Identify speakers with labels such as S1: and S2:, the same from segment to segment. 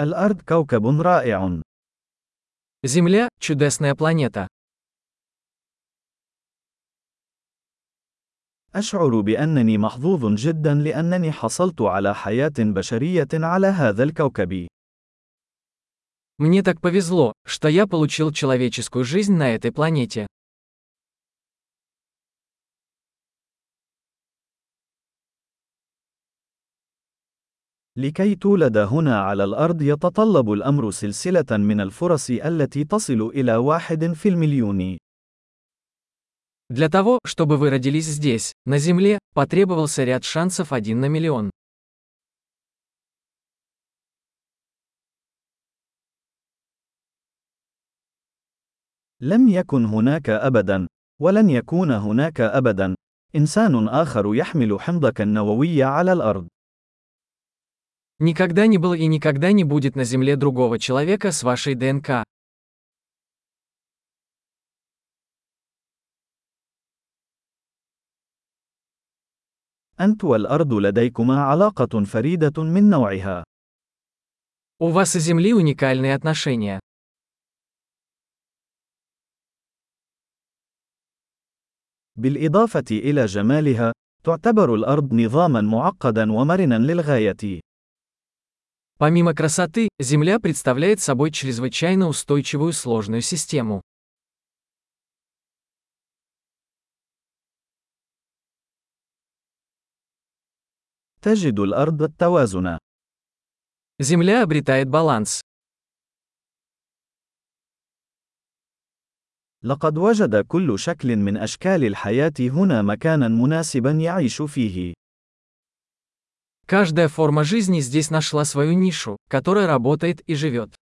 S1: الأرض كوكب رائع.
S2: Земля – чудесная планета.
S1: أشعر بأنني محظوظ جدا لأنني حصلت على حياة بشرية على هذا الكوكب.
S2: Мне так повезло, что я получил человеческую жизнь на этой планете.
S1: لكي تولد هنا على الأرض يتطلب الأمر سلسلة من الفرص التي تصل إلى واحد في المليون.
S2: Для того, чтобы вы родились здесь, на Земле, потребовался ряд шансов один на миллион.
S1: لم يكن هناك أبدا، ولن يكون هناك أبدا، إنسان آخر يحمل حمضك النووي على الأرض.
S2: Никогда не было и никогда не будет на Земле другого человека с вашей ДНК.
S1: أنت والأرض لديكما علاقة فريدة من نوعها.
S2: У вас и Земли уникальные отношения.
S1: بالإضافة إلى جمالها، تعتبر الأرض نظامًا معقدًا ومرنًا للغاية.
S2: Помимо красоты, Земля представляет собой чрезвычайно устойчивую сложную систему.
S1: تجد الأرض التوازن.
S2: Земля обретает баланс.
S1: لقد وجد كل شكل من أشكال الحياة هنا مكانا مناسبا يعيش فيه.
S2: Каждая форма жизни здесь нашла свою нишу, которая работает и живет.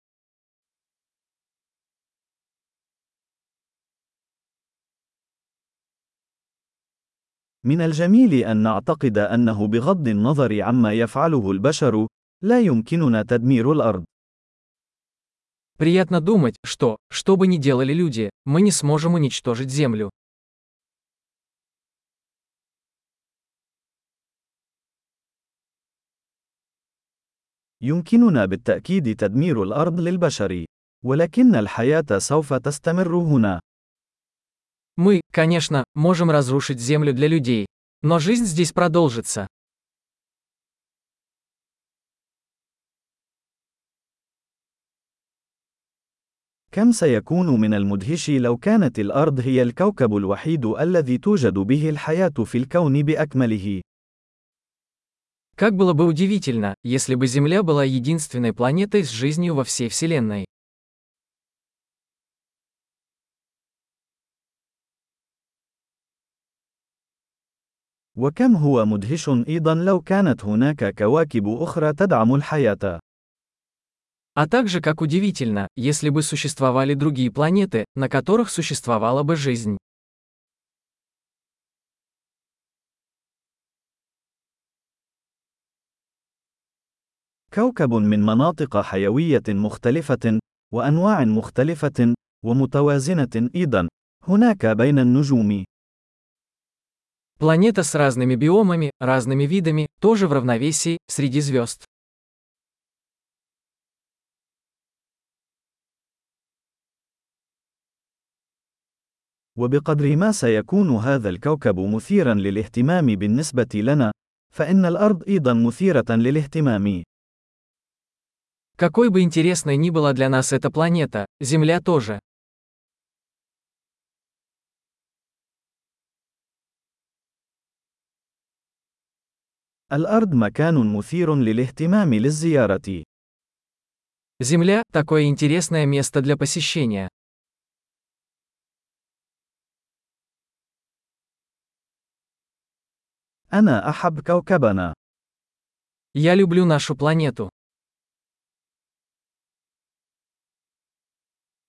S1: من الجميل أن نعتقد أنه بغض النظر عما يفعله البشر، لا يمكننا تدمير الأرض.
S2: Приятно думать, что, что бы ни делали люди, мы не сможем уничтожить Землю.
S1: يمكننا بالتأكيد تدمير الأرض للبشر، ولكن الحياة سوف تستمر هنا.
S2: Мы, конечно, можем разрушить Землю для людей. Но жизнь здесь продолжится.
S1: كم سيكون من المدهش لو كانت الأرض هي الكوكب الوحيد الذي توجد به الحياة في الكون بأكمله.
S2: Как было бы удивительно, если бы Земля была единственной планетой с жизнью во всей Вселенной.
S1: وكم هو مدهش أيضا لو كانت هناك كواكب أخرى تدعم الحياة.
S2: А также как удивительно, если бы существовали другие планеты, на которых существовала бы жизнь.
S1: كوكب من مناطق حيوية مختلفة، وأنواع مختلفة، ومتوازنة أيضا، هناك بين النجوم.
S2: Планета с разными биомами, разными видами, тоже в равновесии, среди звезд.
S1: وبقدر ما سيكون هذا الكوكب مثيرا للاهتمام بالنسبة لنا، فإن الأرض أيضا مثيرة للاهتمام.
S2: Какой бы интересной ни была для нас эта планета, Земля тоже.
S1: الأرض مكان مثير للاهتمام للزيارة.
S2: Земля – такое интересное место для посещения.
S1: أنا أحب كوكبنا.
S2: Я люблю нашу планету.